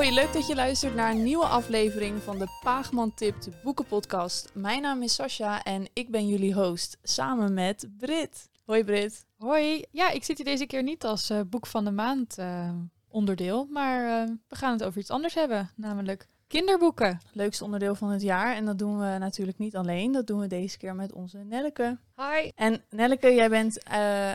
Hoi, leuk dat je luistert naar een nieuwe aflevering van de Paagman Tipt boekenpodcast. Mijn naam is Sascha en ik ben jullie host, samen met Brit. Hoi Brit. Hoi. Ja, ik zit hier deze keer niet als eh, boek van de maand eh, onderdeel, maar eh, we gaan het over iets anders hebben, namelijk kinderboeken. Leukste onderdeel van het jaar en dat doen we natuurlijk niet alleen. Dat doen we deze keer met onze Nelleke. Hi. En Nelleke, jij bent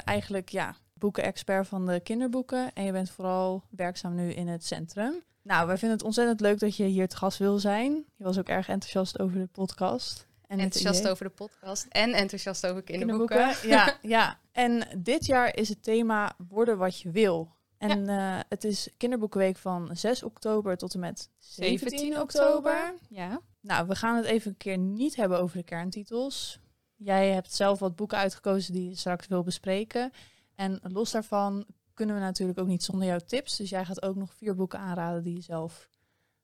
eigenlijk ja, boekenexpert van de kinderboeken en je bent vooral werkzaam nu in het centrum. Nou, wij vinden het ontzettend leuk dat je hier te gast wil zijn. Je was ook erg enthousiast over de podcast. En enthousiast over de podcast en enthousiast over kinderboeken. kinderboeken. Ja, ja. En dit jaar is het thema worden wat je wil. En eh, het is kinderboekenweek van 6 oktober tot en met 17 oktober. Ja. Nou, we gaan het even een keer niet hebben over de kerntitels. Jij hebt zelf wat boeken uitgekozen die je straks wil bespreken. En los daarvan kunnen we natuurlijk ook niet zonder jouw tips. Dus jij gaat ook nog vier boeken aanraden die je zelf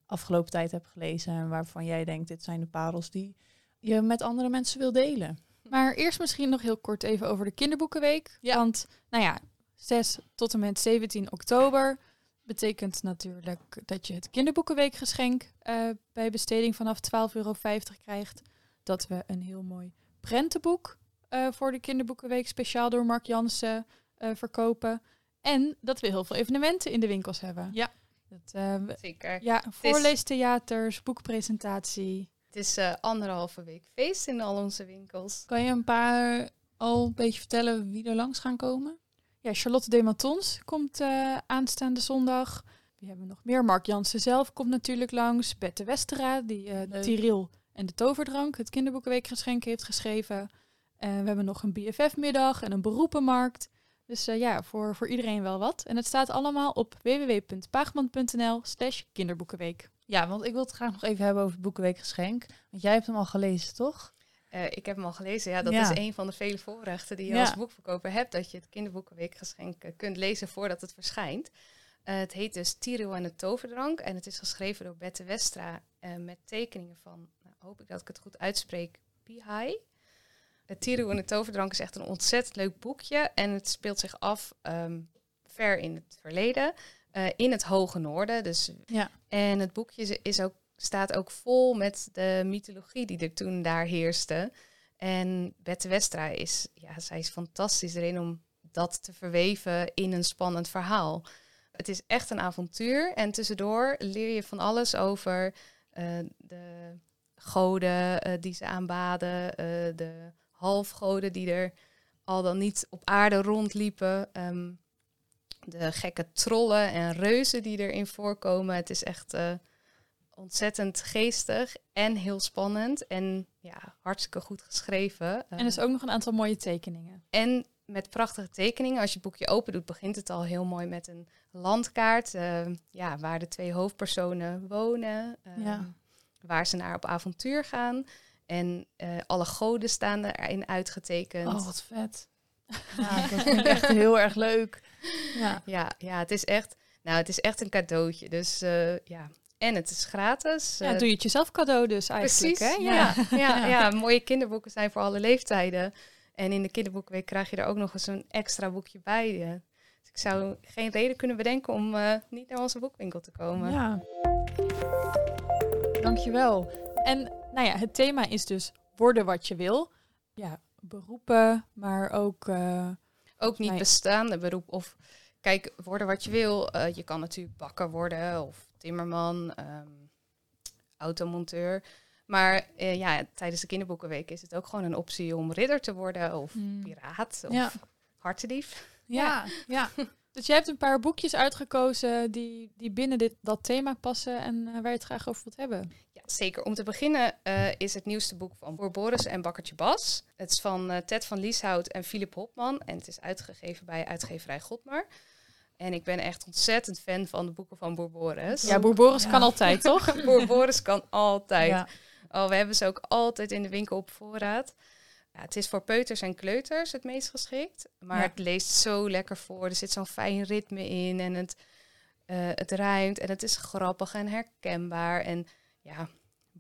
afgelopen tijd hebt gelezen. En waarvan jij denkt, dit zijn de parels die je met andere mensen wil delen. Maar eerst misschien nog heel kort even over de kinderboekenweek. Ja. Want, nou ja, 6 tot en met 17 oktober betekent natuurlijk dat je het kinderboekenweekgeschenk eh, bij besteding vanaf 12,50 euro krijgt. Dat we een heel mooi prentenboek eh, voor de kinderboekenweek speciaal door Mark Jansen eh, verkopen. En dat we heel veel evenementen in de winkels hebben. Ja. Dat, eh, Zeker. ja, voorleestheaters, boekpresentatie. Het is eh, anderhalve week feest in al onze winkels. Kan je een paar al een beetje vertellen wie er langs gaan komen? Ja, Charlotte Dematons komt eh, aanstaande zondag. We hebben nog meer. Mark Jansen zelf komt natuurlijk langs. Bette Westera, die eh Leuk. Tyril en de Toverdrank, het kinderboekenweekgeschenk, heeft geschreven. En we hebben nog een BFF-middag en een beroepenmarkt. Dus eh, ja, voor, voor iedereen wel wat. En het staat allemaal op www.paagman.nl slash kinderboekenweek. Ja, want ik wil het graag nog even hebben over het Boekenweekgeschenk. Want jij hebt hem al gelezen, toch? Eh, ik heb hem al gelezen. Ja, dat Ja. is een van de vele voorrechten die je Ja. als boekverkoper hebt. Dat je het kinderboekenweekgeschenk eh, kunt lezen voordat het verschijnt. Eh, het heet dus Tiro en de Toverdrank. En het is geschreven door Bette Westra eh, met tekeningen van, nou, hoop ik dat ik het goed uitspreek, Pihai. Uh, Tiro en de Toverdrank is echt een ontzettend leuk boekje. En het speelt zich af ehm, ver in het verleden. eh, in het Hoge Noorden. Dus Ja. en het boekje is- ook, staat ook vol met de mythologie die er toen daar heerste. En Bette Westra is, ja, zij is fantastisch erin om dat te verweven in een spannend verhaal. Het is echt een avontuur en tussendoor leer je van alles over eh, de goden eh, die ze aanbaden, de halfgoden die er al dan niet op aarde rondliepen. ehm, de gekke trollen en reuzen die erin voorkomen. Het is echt eh, ontzettend geestig en heel spannend. En ja, hartstikke goed geschreven. En er is ook nog een aantal mooie tekeningen. En met prachtige tekeningen. Als je het boekje open doet, begint het al heel mooi met een landkaart. eh, ja, waar de twee hoofdpersonen wonen. Ja. Waar ze naar op avontuur gaan. En eh, alle goden staan erin uitgetekend. Oh, wat vet. Ja, dat vind ik echt heel erg leuk. Ja. Ja, ja, het is echt, nou, het is echt een cadeautje. Dus eh, ja, en het is gratis. Ja, eh, doe je het jezelf cadeau dus eigenlijk, precies. hè? Ja. Ja, Ja. ja, mooie kinderboeken zijn voor alle leeftijden. En in de kinderboekweek krijg je er ook nog eens een extra boekje bij. Dus ik zou geen reden kunnen bedenken om eh, niet naar onze boekwinkel te komen. ja. Dankjewel. En nou ja, het thema is dus worden wat je wil. Ja, beroepen, maar ook... eh, Ook niet bestaande beroep. Of kijk, worden wat je wil. Eh, je kan natuurlijk bakker worden of timmerman, ehm, automonteur. Maar eh, ja, tijdens de kinderboekenweek is het ook gewoon een optie om ridder te worden of Hmm. piraat of Ja. Ja, ja. Dus jij hebt een paar boekjes uitgekozen die, die binnen dit, dat thema passen en waar je het graag over wilt hebben. Zeker. Om te beginnen eh, is het nieuwste boek van Boer Boris en Bakkertje Bas. Het is van eh, Ted van Lieshout en Philip Hopman. En het is uitgegeven bij uitgeverij Godmar. En ik ben echt ontzettend fan van de boeken van Boer Boris. Ja, Boer Boris Ja. kan altijd, toch? Boer Boris kan altijd. ja. Oh, we hebben ze ook altijd in de winkel op voorraad. Ja, het is voor peuters en kleuters het meest geschikt. Maar Ja. het leest zo lekker voor. Er zit zo'n fijn ritme in. En het, eh, het rijmt. En het is grappig en herkenbaar. En ja,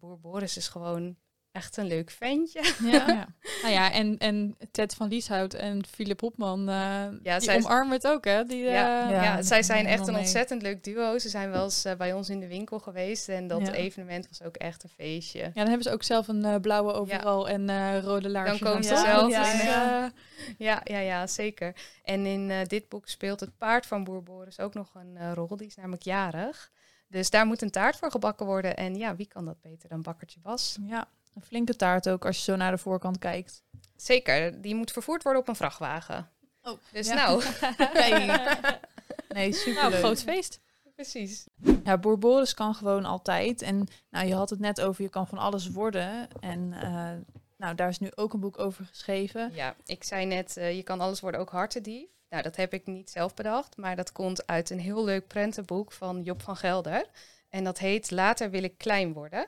Boer Boris is gewoon echt een leuk ventje. Ja. Ja. Nou ja, en, en Ted van Lieshout en Philip Hopman, eh Ja, die zij- omarmen het ook, hè? Die, eh, Ja. Ja, Ja, zij zijn echt een ontzettend leuk duo. Ze zijn wel eens eh, bij ons in de winkel geweest en dat Ja. evenement was ook echt een feestje. Ja, dan hebben ze ook zelf een eh, blauwe overal en eh, rode laarsjes. komen aan, ze zelf, ja, ja. eh, Ja, ja, ja, zeker. En in eh, dit boek speelt het paard van boer Boris ook nog een eh, rol. Die is namelijk jarig. Dus daar moet een taart voor gebakken worden. En ja, wie kan dat beter dan bakkertje Bas? ja, een flinke taart ook als je zo naar de voorkant kijkt. Zeker, die moet vervoerd worden op een vrachtwagen. Oh, Dus ja. nou, Nee, super nou, groot feest. precies. Ja, Boer Boris kan gewoon altijd. En nou, je had het net over, je kan van alles worden. En eh, nou, daar is nu ook een boek over geschreven. Ja, ik zei net, eh, je kan alles worden, ook hartedief. Nou, dat heb ik niet zelf bedacht, maar dat komt uit een heel leuk prentenboek van Job van Gelder. En dat heet Later wil ik klein worden.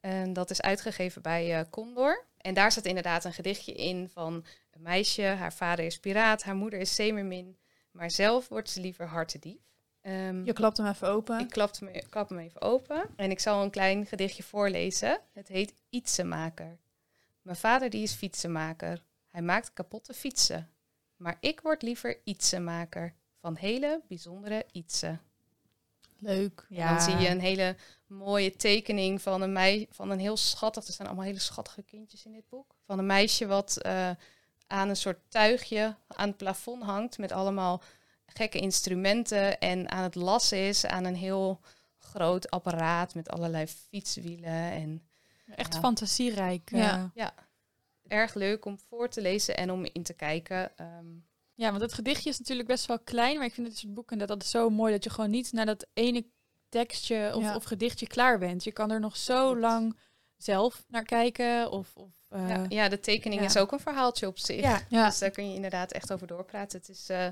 En dat is uitgegeven bij eh, Condor. En daar staat inderdaad een gedichtje in van een meisje, haar vader is piraat, haar moeder is zeemermin, maar zelf wordt ze liever hartedief. Ehm, Je klapt hem even open. ik klap hem, ik klap hem even open en ik zal een klein gedichtje voorlezen. Het heet Ietsenmaker. Mijn vader die is fietsenmaker. Hij maakt kapotte fietsen. Maar ik word liever ietsenmaker. Van hele bijzondere ietsen. Leuk. Ja. Dan zie je een hele mooie tekening van een, mei van een heel schattig... Er staan allemaal hele schattige kindjes in dit boek. Van een meisje wat eh, aan een soort tuigje aan het plafond hangt... met allemaal gekke instrumenten en aan het lassen is aan een heel groot apparaat... met allerlei fietswielen en Echt Ja. fantasierijk. eh. Ja. ja, erg leuk om voor te lezen en om in te kijken. Ehm, Ja, want het gedichtje is natuurlijk best wel klein, maar ik vind het soort boeken dat dat is zo mooi dat je gewoon niet naar dat ene tekstje of, Ja. of gedichtje klaar bent. Je kan er nog zo lang zelf naar kijken of, of eh, ja, ja, de tekening ja. is ook een verhaaltje op zich. ja. Ja, Dus daar kun je inderdaad echt over doorpraten. Het is eh,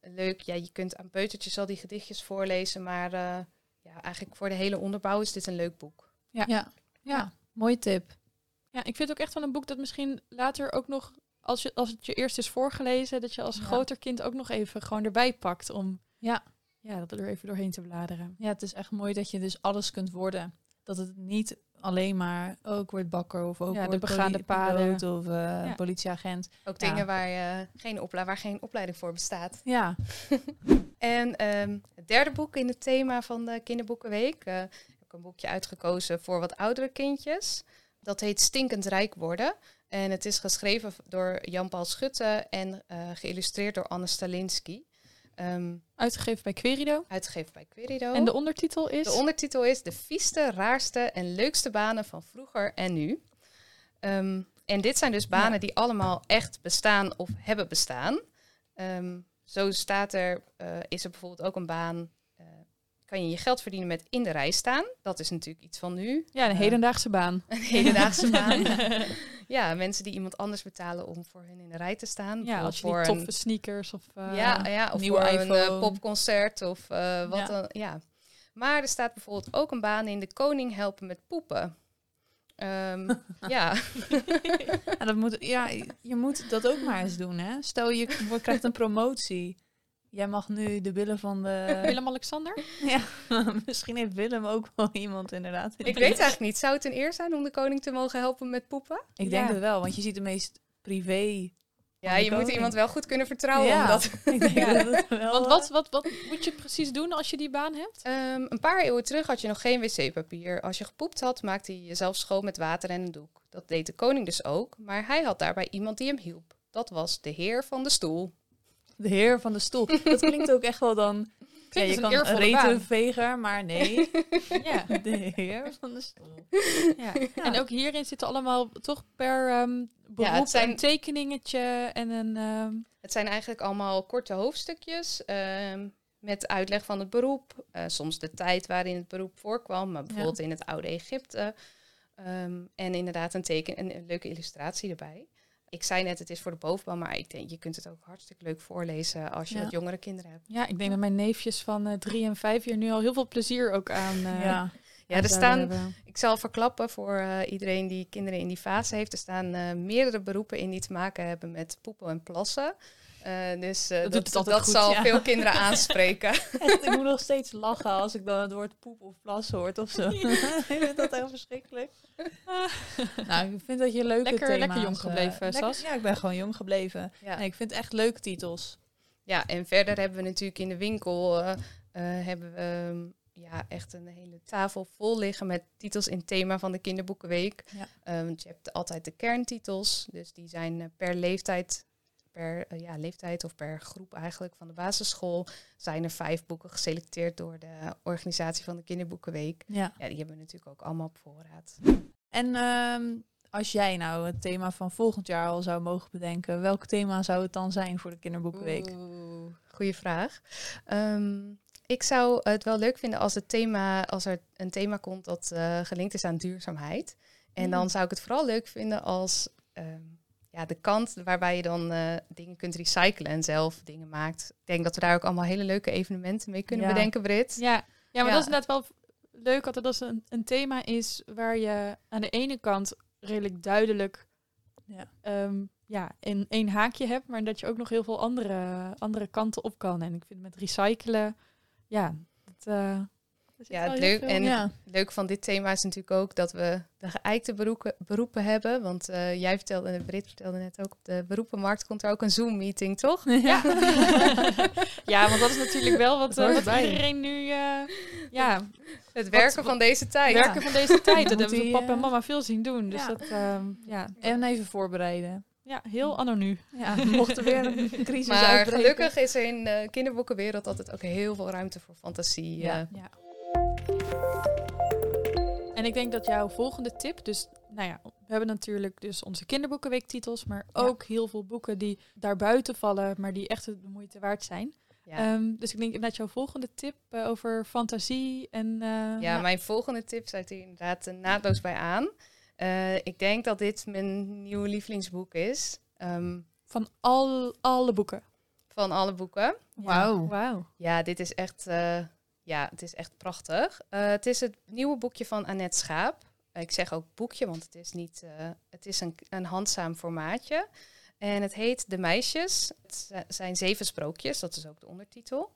leuk. Ja, je kunt aan peutertjes al die gedichtjes voorlezen, maar eh, ja, eigenlijk voor de hele onderbouw is dit een leuk boek. ja. ja. mooie tip. Ja, ik vind het ook echt wel een boek dat misschien later ook nog, als, je, als het je eerst is voorgelezen, dat je als Ja. groter kind ook nog even gewoon erbij pakt om Ja. ja, dat er even doorheen te bladeren. ja, het is echt mooi dat je dus alles kunt worden. Dat het niet alleen maar, oh, ik word bakker of ook Ja, de begaande paden. piloot of eh, Ja. politieagent. Ook Ja. dingen waar, je geen opla waar geen opleiding voor bestaat. Ja, En ehm, het derde boek in het thema van de Kinderboekenweek. eh, heb ik een boekje uitgekozen voor wat oudere kindjes. Dat heet Stinkend Rijk worden. En het is geschreven door Jan-Paul Schutte en eh, geïllustreerd door Anne Stalinski. Ehm, Uitgegeven bij Querido. uitgegeven bij Querido. En de ondertitel is... De ondertitel is De vieste, raarste en leukste banen van vroeger en nu. Ehm, en dit zijn dus banen Ja. die allemaal echt bestaan of hebben bestaan. Ehm, zo staat er, eh, is er bijvoorbeeld ook een baan, kan je je geld verdienen met in de rij staan. Dat is natuurlijk iets van nu. ja, een eh, hedendaagse baan. Een hedendaagse baan. ja, mensen die iemand anders betalen om voor hun in de rij te staan. Ja, als je voor een- toffe sneakers of... eh, ja, ja, of nieuwe voor een eh, popconcert of wat Ja. dan. Ja. Maar er staat bijvoorbeeld ook een baan in de koning helpen met poepen. Ehm, ja, En dat moet, ja, je moet dat ook maar eens doen, hè? Stel, je wordt- krijgt een promotie. Jij mag nu de billen van de... Willem-Alexander? Ja, misschien heeft Willem ook wel iemand inderdaad. ik weet eigenlijk niet. Zou het een eer zijn om de koning te mogen helpen met poepen? Ik denk Ja. het wel, want je ziet de meest privé... Ja, je moet iemand wel goed kunnen vertrouwen. Ja. Omdat, Ik denk Ja. dat het wel... Want wat, wat, wat moet je precies doen als je die baan hebt? Ehm, een paar eeuwen terug had je nog geen wc-papier. Als je gepoept had, maakte hij jezelf schoon met water en een doek. Dat deed de koning dus ook, maar hij had daarbij iemand die hem hielp. Dat was de heer van de stoel. De heer van de stoel. Dat klinkt ook echt wel dan... Ja, je kan een retenveger, maar nee. Ja. De heer van de stoel. ja. En ook hierin zitten allemaal toch per ehm beroep het zijn- een tekeningetje en een... ehm, Het zijn eigenlijk allemaal korte hoofdstukjes ehm, met uitleg van het beroep. eh, soms de tijd waarin het beroep voorkwam, maar bijvoorbeeld in het oude Egypte. Ehm, en inderdaad een teken, een, een leuke illustratie erbij. Ik zei net, het is voor de bovenbouw, maar ik denk, je kunt het ook hartstikke leuk voorlezen als je Ja. wat jongere kinderen hebt. ja, ik denk dat mijn neefjes van eh, drie en vijf jaar nu al heel veel plezier ook aan... eh, Ja. Ja, er staan, hebben. ik zal verklappen voor eh, iedereen die kinderen in die fase heeft. Er staan eh, meerdere beroepen in die te maken hebben met poepen en plassen. Eh, dus eh, dat, het dat, altijd goed, zal ja. veel kinderen aanspreken. Echt, ik moet nog steeds lachen als ik dan het woord poep of plas hoort of zo. ik vind dat echt verschrikkelijk. nou, ik vind dat je leuke Lekker- thema's... lekker jong eh, gebleven, lekker- Sas. Ja, ik ben gewoon jong gebleven. ja. Nee, ik vind echt leuke titels. ja, en verder hebben we natuurlijk in de winkel eh, eh, hebben we ehm, ja, echt een hele tafel vol liggen met titels in het thema van de kinderboekenweek. Ja. Eh, want je hebt altijd de kerntitels, dus die zijn eh, per leeftijd, per eh, ja, leeftijd of per groep eigenlijk van de basisschool, zijn er vijf boeken geselecteerd door de organisatie van de kinderboekenweek. Ja. Ja, die hebben we natuurlijk ook allemaal op voorraad. En ehm, als jij nou het thema van volgend jaar al zou mogen bedenken, welk thema zou het dan zijn voor de kinderboekenweek? Oeh, goeie vraag. Ehm, ik zou het wel leuk vinden als, het thema, als er een thema komt dat eh, gelinkt is aan duurzaamheid. En dan Mm. zou ik het vooral leuk vinden als ehm, ja, de kant waarbij je dan eh, dingen kunt recyclen en zelf dingen maakt. Ik denk dat we daar ook allemaal hele leuke evenementen mee kunnen Ja. bedenken, Brit. Ja, ja maar Ja. dat is inderdaad wel leuk dat er dat een, een thema is waar je aan de ene kant redelijk duidelijk Ja. ehm, ja, in één haakje hebt, maar dat je ook nog heel veel andere, andere kanten op kan. En ik vind met recyclen, ja, dat, eh, Ja, wel het leuk- veel- en- ja. Leuk van dit thema is natuurlijk ook dat we de geëikte beroepen, beroepen hebben. Want eh, jij vertelde, Brit vertelde net ook, op de beroepenmarkt komt er ook een Zoom-meeting, toch? Ja. ja, want dat is natuurlijk wel wat, eh, wat iedereen nu... eh, ja, Het werken van deze tijd. werken van deze tijd. Dat hebben we papa en mama veel zien doen. Dus ja. dat, ehm, ja, En even voorbereiden. ja, heel anno nu. Ja, mocht er weer een crisis Maar uitbreken. gelukkig is er in de kinderboekenwereld altijd ook heel veel ruimte voor fantasie. Ja. eh. Ja. En ik denk dat jouw volgende tip, dus nou ja, we hebben natuurlijk dus onze kinderboekenweektitels, maar Ja. ook heel veel boeken die daarbuiten vallen, maar die echt de moeite waard zijn. ja. Ehm, dus ik denk dat jouw volgende tip eh, over fantasie en eh, ja, mijn volgende tip sluit hier inderdaad eh, naadloos bij aan. Eh, ik denk dat dit mijn nieuwe lievelingsboek is. ehm, van al, alle boeken. van alle boeken. Wauw. Ja, Wauw. Ja, dit is echt, eh, ja, het is echt prachtig. Eh, het is het nieuwe boekje van Annette Schaap. Ik zeg ook boekje, want het is niet. eh, het is een, een handzaam formaatje. En het heet De Meisjes. Het zi- zijn zeven sprookjes, dat is ook de ondertitel.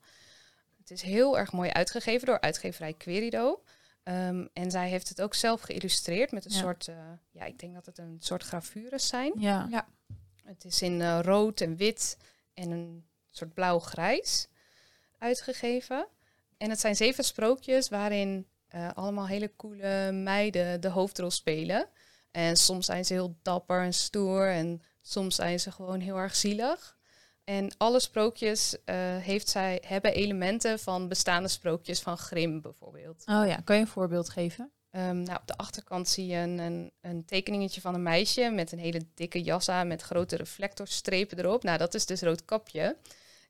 Het is heel erg mooi uitgegeven door uitgeverij Querido. Ehm, en zij heeft het ook zelf geïllustreerd met een Ja. soort, eh, ja, ik denk dat het een soort gravures zijn. Ja. Het is in rood en wit en een soort blauw-grijs uitgegeven. En het zijn zeven sprookjes waarin eh, allemaal hele coole meiden de hoofdrol spelen. En soms zijn ze heel dapper en stoer en soms zijn ze gewoon heel erg zielig. En alle sprookjes eh, heeft zij, hebben elementen van bestaande sprookjes van Grimm bijvoorbeeld. Oh ja, kan je een voorbeeld geven? Ehm, nou, op de achterkant zie je een, een, een tekeningetje van een meisje met een hele dikke jas aan met grote reflectorstrepen erop. Nou, dat is dus Roodkapje.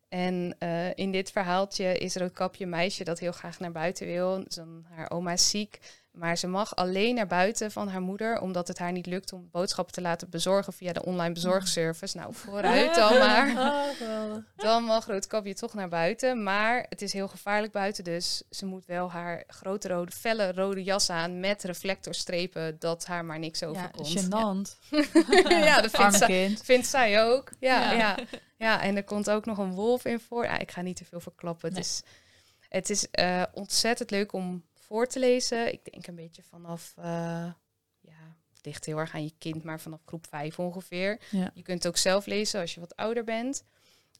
En eh, in dit verhaaltje is Roodkapje een meisje dat heel graag naar buiten wil. Zo'n- haar oma is ziek, maar ze mag alleen naar buiten van haar moeder, omdat het haar niet lukt om boodschappen te laten bezorgen via de online bezorgservice. Nou, vooruit dan maar. Oh, geweldig. Dan mag Roodkapje toch naar buiten. Maar het is heel gevaarlijk buiten. Dus ze moet wel haar grote rode, felle rode jas aan met reflectorstrepen. Dat haar maar niks Ja, overkomt. gênant. ja, dat vindt, zij, vindt zij ook. Ja, Ja. ja. Ja. en er komt ook nog een wolf in voor. Ja, ik ga niet te veel verklappen. Nee. Het is, het is eh, ontzettend leuk om voor te lezen. Ik denk een beetje vanaf... eh, ja, het ligt heel erg aan je kind, maar vanaf groep 5 ongeveer. Ja. Je kunt het ook zelf lezen als je wat ouder bent.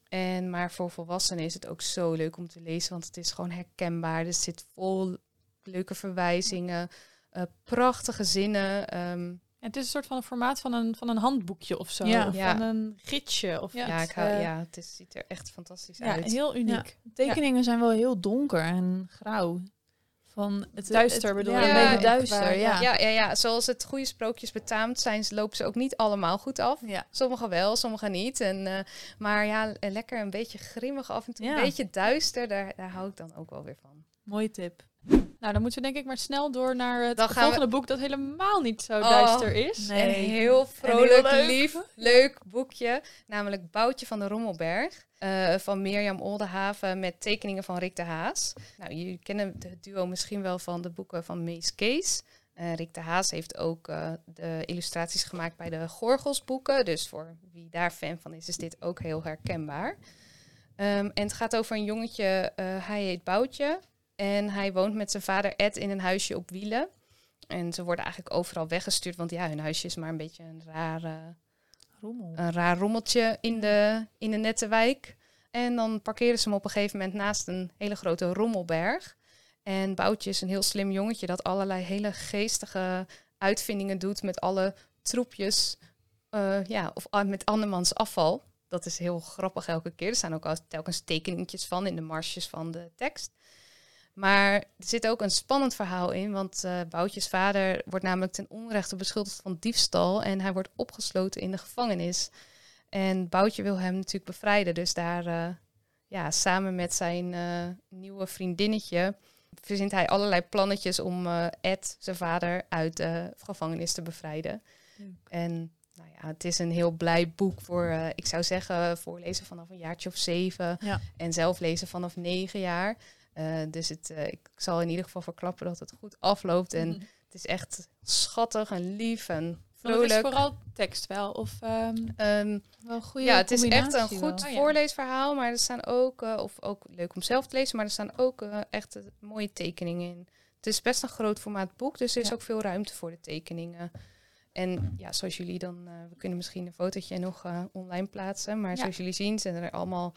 En, maar voor volwassenen is het ook zo leuk om te lezen, want het is gewoon herkenbaar. Er zit vol leuke verwijzingen, eh, prachtige zinnen. ehm, Het is een soort van een formaat van een, van een handboekje of zo. Ja. Of Ja. van een gidsje. Of Ja, ja, iets, ik hou, eh, ja, het is, ziet er echt fantastisch ja, uit. heel uniek. Tekeningen zijn wel heel donker en grauw. Van het, Duister het- bedoel ja, je? een Ja, beetje duister, ja. Ja, ja, ja, zoals het goede sprookjes betaamt zijn, ze- lopen ze ook niet allemaal goed af. Ja. Sommige wel, sommige niet. En, eh, maar ja, lekker een beetje grimmig af en toe. Ja. Een beetje duister, daar, daar hou ik dan ook wel weer van. Mooie tip. Nou, dan moeten we denk ik maar snel door naar het Dan volgende boek dat helemaal niet zo Oh. duister is. Nee. Een heel En vrolijk, heel leuk. lief, leuk boekje. Namelijk Boutje van de Rommelberg. eh, van Mirjam Oldenhaven met tekeningen van Rick de Haas. Nou, jullie kennen het duo misschien wel van de boeken van Mees Kees. Eh, Rick de Haas heeft ook eh, de illustraties gemaakt bij de Gorgelsboeken. Dus voor wie daar fan van is, is dit ook heel herkenbaar. Ehm, en het gaat over een jongetje, eh, hij heet Boutje. En hij woont met zijn vader Ed in een huisje op wielen. En ze worden eigenlijk overal weggestuurd, want ja, hun huisje is maar een beetje een raar, Rommel. een raar rommeltje in de, in de nette wijk. En dan parkeren ze hem op een gegeven moment naast een hele grote rommelberg. En Boutje is een heel slim jongetje dat allerlei hele geestige uitvindingen doet met alle troepjes. eh, ja, of met andermans afval. Dat is heel grappig elke keer. Er staan ook al telkens tekeningetjes van in de marsjes van de tekst. Maar er zit ook een spannend verhaal in, want eh Boutjes vader wordt namelijk ten onrechte beschuldigd van diefstal en hij wordt opgesloten in de gevangenis. En Boutje wil hem natuurlijk bevrijden, dus daar eh, ja, samen met zijn eh, nieuwe vriendinnetje verzint hij allerlei plannetjes om Ed, zijn vader, uit de gevangenis te bevrijden. En nou ja, het is een heel blij boek voor, ik zou zeggen, voorlezen vanaf een jaartje of zeven. Ja. En zelf lezen vanaf negen jaar. Eh, dus het, eh, ik zal in ieder geval verklappen dat het goed afloopt. En Mhm. het is echt schattig en lief en Want het is vrolijk. vooral tekst wel. Of, ehm, Ehm, Wel goede ja, het is echt een goed wel. Oh voorleesverhaal, maar er staan ook, eh, of ook leuk om zelf te lezen, maar er staan ook echt mooie tekeningen in. Het is best een groot formaat boek, dus er is Ja. ook veel ruimte voor de tekeningen. En ja, zoals jullie dan, we kunnen misschien een fotootje nog online plaatsen, maar Ja. zoals jullie zien zijn er allemaal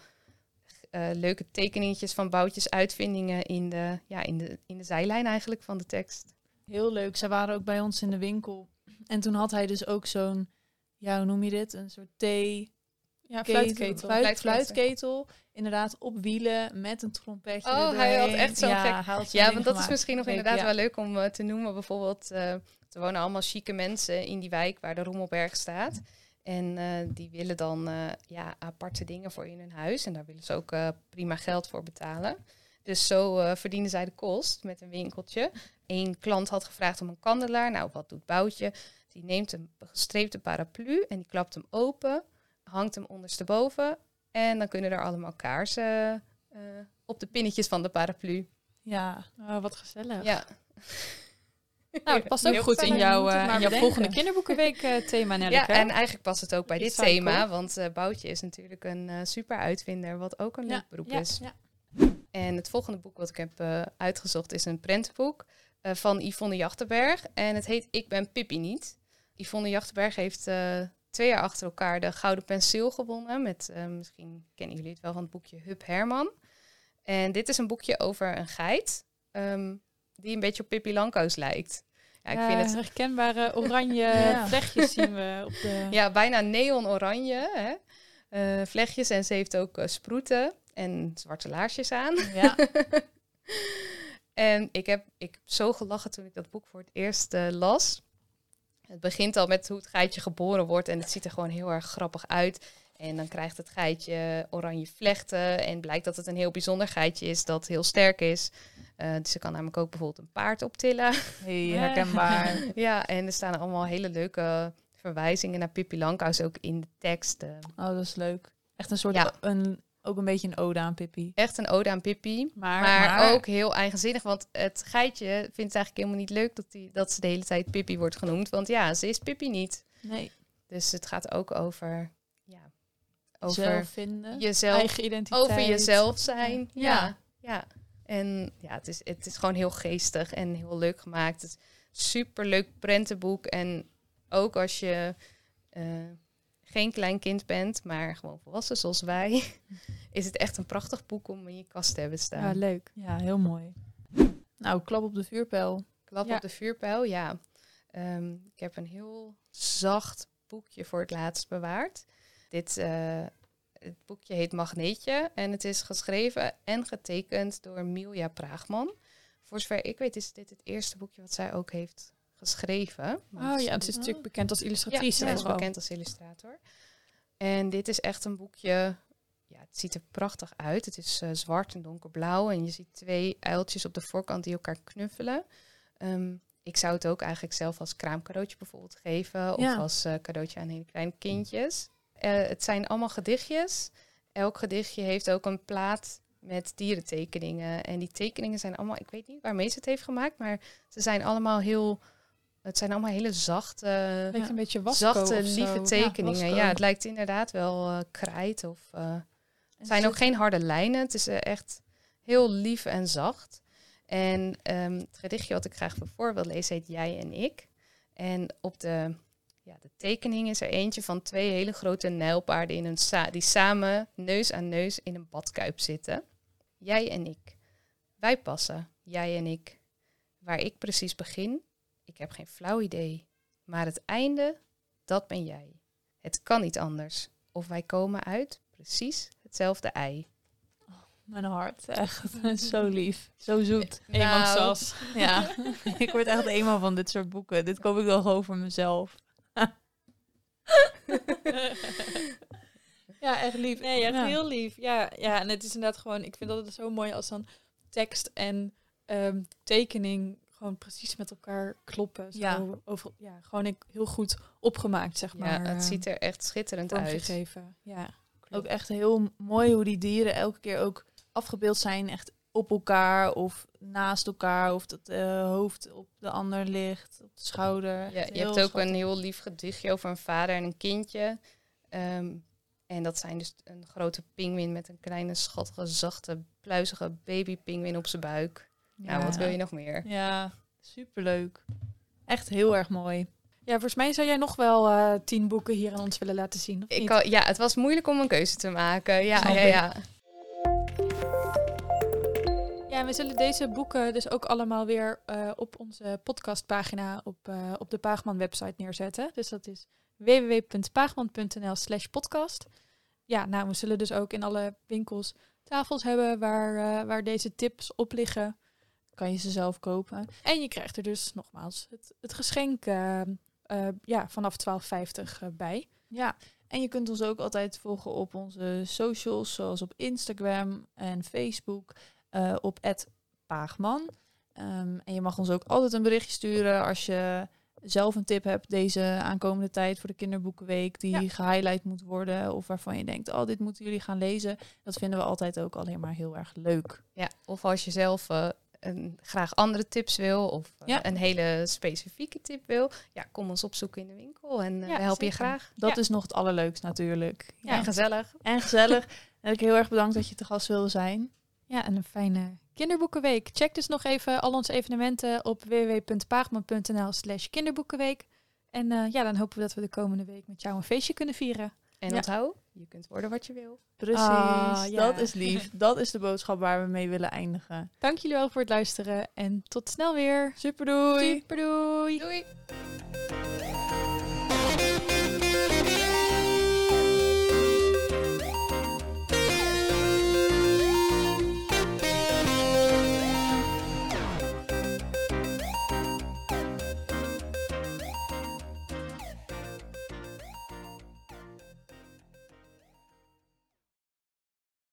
eh, leuke tekeningetjes van boutjes, uitvindingen in de, ja, in, de, in de zijlijn eigenlijk van de tekst. Heel leuk. Zij waren ook bij ons in de winkel. En toen had hij dus ook zo'n, ja, hoe noem je dit? Een soort thee, ja, ketel, fluitketel. fluit- Fluitketel. fluitketel. Inderdaad, op wielen met een trompetje. Oh, hij had echt zo'n ja, gek- Ja, want dat is misschien nog inderdaad ja. wel leuk om eh, te noemen. Bijvoorbeeld, eh, er wonen allemaal chique mensen in die wijk waar de Rommelberg staat. En eh, die willen dan eh, ja, aparte dingen voor in hun huis. En daar willen ze ook eh, prima geld voor betalen. Dus zo verdienen zij de kost met een winkeltje. Eén klant had gevraagd om een kandelaar. Nou, wat doet Boutje? Die neemt een gestreepte paraplu en die klapt hem open. Hangt hem ondersteboven. En dan kunnen er allemaal kaarsen op de pinnetjes van de paraplu. Ja, Oh, wat gezellig. Ja. Nou, het past ook Heel goed in jouw, eh, in jouw volgende kinderboekenweek eh, thema, Nelleke. Ja, en eigenlijk past het ook bij dit thema, want eh Boutje is natuurlijk een super uitvinder, wat ook een leuk beroep ja, is. ja. En het volgende boek wat ik heb uitgezocht is een prentenboek van Yvonne Jachtenberg. En het heet Ik ben Pippi niet. Yvonne Jachtenberg heeft twee jaar achter elkaar de Gouden Penseel gewonnen. Met, misschien kennen jullie het wel van het boekje Hup Herman. En dit is een boekje over een geit ehm, die een beetje op Pippi lijkt. Ja, ik Ja, vind het herkenbare oranje Ja. vlechtjes zien we op de... Ja, bijna neon-oranje. Hè? Eh, vlechtjes en ze heeft ook eh, sproeten en zwarte laarsjes aan. Ja, En ik heb, ik heb zo gelachen toen ik dat boek voor het eerst eh, las. Het begint al met hoe het geitje geboren wordt en het ziet er gewoon heel erg grappig uit. En dan krijgt het geitje oranje vlechten en blijkt dat het een heel bijzonder geitje is dat heel sterk is. Eh, dus ze kan namelijk ook bijvoorbeeld een paard optillen. hey, herkenbaar. ja, en er staan allemaal hele leuke verwijzingen naar Pippi Langkous ook in de tekst. eh. Oh, dat is leuk. Echt een soort, Ja. een, ook een beetje een ode aan Pippi. Echt een ode aan Pippi. Maar, Maar, ook heel eigenzinnig, want het geitje vindt het eigenlijk helemaal niet leuk dat, die, dat ze de hele tijd Pippi wordt genoemd. Want ja, ze is Pippi niet. Nee, Dus het gaat ook over, ja, over zelf vinden. jezelf, eigen identiteit. over jezelf zijn. Ja. Ja, ja. En ja, het is, het is gewoon heel geestig en heel leuk gemaakt. Het is super leuk prentenboek. En ook als je eh, geen klein kind bent, maar gewoon volwassen zoals wij, is het echt een prachtig boek om in je kast te hebben staan. Ja, leuk. Ja, heel mooi. Nou, klap op de vuurpijl. Klap Ja. op de vuurpijl, ja. Ehm, ik heb een heel zacht boekje voor het laatst bewaard. Dit eh, het boekje heet Magneetje en het is geschreven en getekend door Milja Praagman. Voor zover ik weet is dit het eerste boekje wat zij ook heeft geschreven. Oh ja, het is natuurlijk bekend als ja, illustratrice. zij is bekend als illustrator. En dit is echt een boekje. Ja, het ziet er prachtig uit. Het is eh, zwart en donkerblauw. En je ziet twee uiltjes op de voorkant die elkaar knuffelen. Ehm, ik zou het ook eigenlijk zelf als kraamcadeautje bijvoorbeeld geven. Of Ja. als eh, cadeautje aan hele kleine kindjes. Eh, het zijn allemaal gedichtjes. Elk gedichtje heeft ook een plaat met dierentekeningen. En die tekeningen zijn allemaal, ik weet niet waarmee ze het heeft gemaakt, maar ze zijn allemaal heel het zijn allemaal hele zachte, Lijkt een beetje wasco zachte lieve tekeningen. Ja, het lijkt inderdaad wel eh, krijt of... eh, het zijn ook geen harde lijnen. Het is echt heel lief en zacht. En ehm, het gedichtje wat ik graag voor wil lezen heet Jij en ik. En op de, ja, de tekening is er eentje van twee hele grote nijlpaarden in een sa- die samen neus aan neus in een badkuip zitten. Jij en ik. Wij passen, jij en ik. Waar ik precies begin, ik heb geen flauw idee. Maar het einde, dat ben jij. Het kan niet anders. Of wij komen uit precies hetzelfde ei. Mijn hart, echt. zo lief. Zo zoet. Eenmansas. Ja, ik word echt eenmaal van dit soort boeken. Dit koop ik dan gewoon voor mezelf. ja, echt lief. Nee, echt Ja. heel lief. Ja, ja, en het is inderdaad gewoon, ik vind dat het zo mooi als dan tekst en ehm, tekening gewoon precies met elkaar kloppen. Zo Ja. Over, ja, gewoon ik, heel goed opgemaakt, zeg maar. Ja, het eh, ziet er echt schitterend uit. vormgegeven. Ja. Ook echt heel mooi hoe die dieren elke keer ook afgebeeld zijn. Echt op elkaar of naast elkaar. Of dat het hoofd op de ander ligt, op de schouder. Ja, je hebt ook schattig. een heel lief gedichtje over een vader en een kindje. Ehm, en dat zijn dus een grote pinguïn met een kleine, schattige, zachte, pluizige babypinguïn op zijn buik. Nou, wat wil je nog meer? Ja, superleuk. Echt heel erg mooi. ja, volgens mij zou jij nog wel eh, tien boeken hier aan ons willen laten zien. Of Ik kan, ja, het was moeilijk om een keuze te maken. Ja, Snap ja, ja. Ja, en we zullen deze boeken dus ook allemaal weer eh, op onze podcastpagina op, eh, op de Paagman website neerzetten. Dus dat is www.paagman.nl slash podcast. Ja, nou, we zullen dus ook in alle winkels tafels hebben waar, eh, waar deze tips op liggen. Kan je ze zelf kopen. En je krijgt er dus nogmaals het, het geschenk ja, vanaf 12,50 eh, bij. Ja, en je kunt ons ook altijd volgen op onze socials, zoals op Instagram en Facebook, eh, op @paagman. Ehm, en je mag ons ook altijd een berichtje sturen als je zelf een tip hebt deze aankomende tijd voor de kinderboekenweek die Ja. gehighlight moet worden of waarvan je denkt, oh, dit moeten jullie gaan lezen. Dat vinden we altijd ook alleen maar heel erg leuk. ja. Of als je zelf eh, een, graag andere tips wil of eh, Ja. een hele specifieke tip wil, ja, kom ons opzoeken in de winkel en Ja, we helpen je graag. Dat is nog het allerleukst natuurlijk. Ja, en gezellig. En gezellig. En ik heel erg bedankt dat je te gast wilde zijn. Ja, en een fijne kinderboekenweek. Check dus nog even al onze evenementen op www.paagman.nl slash kinderboekenweek. En eh, ja, dan hopen we dat we de komende week met jou een feestje kunnen vieren. En Ja. onthoud, je kunt worden wat je wil. Precies, Ah, ja. dat is lief. Dat is de boodschap waar we mee willen eindigen. Dank jullie wel voor het luisteren en tot snel weer. Super doei! Super doei! Doei!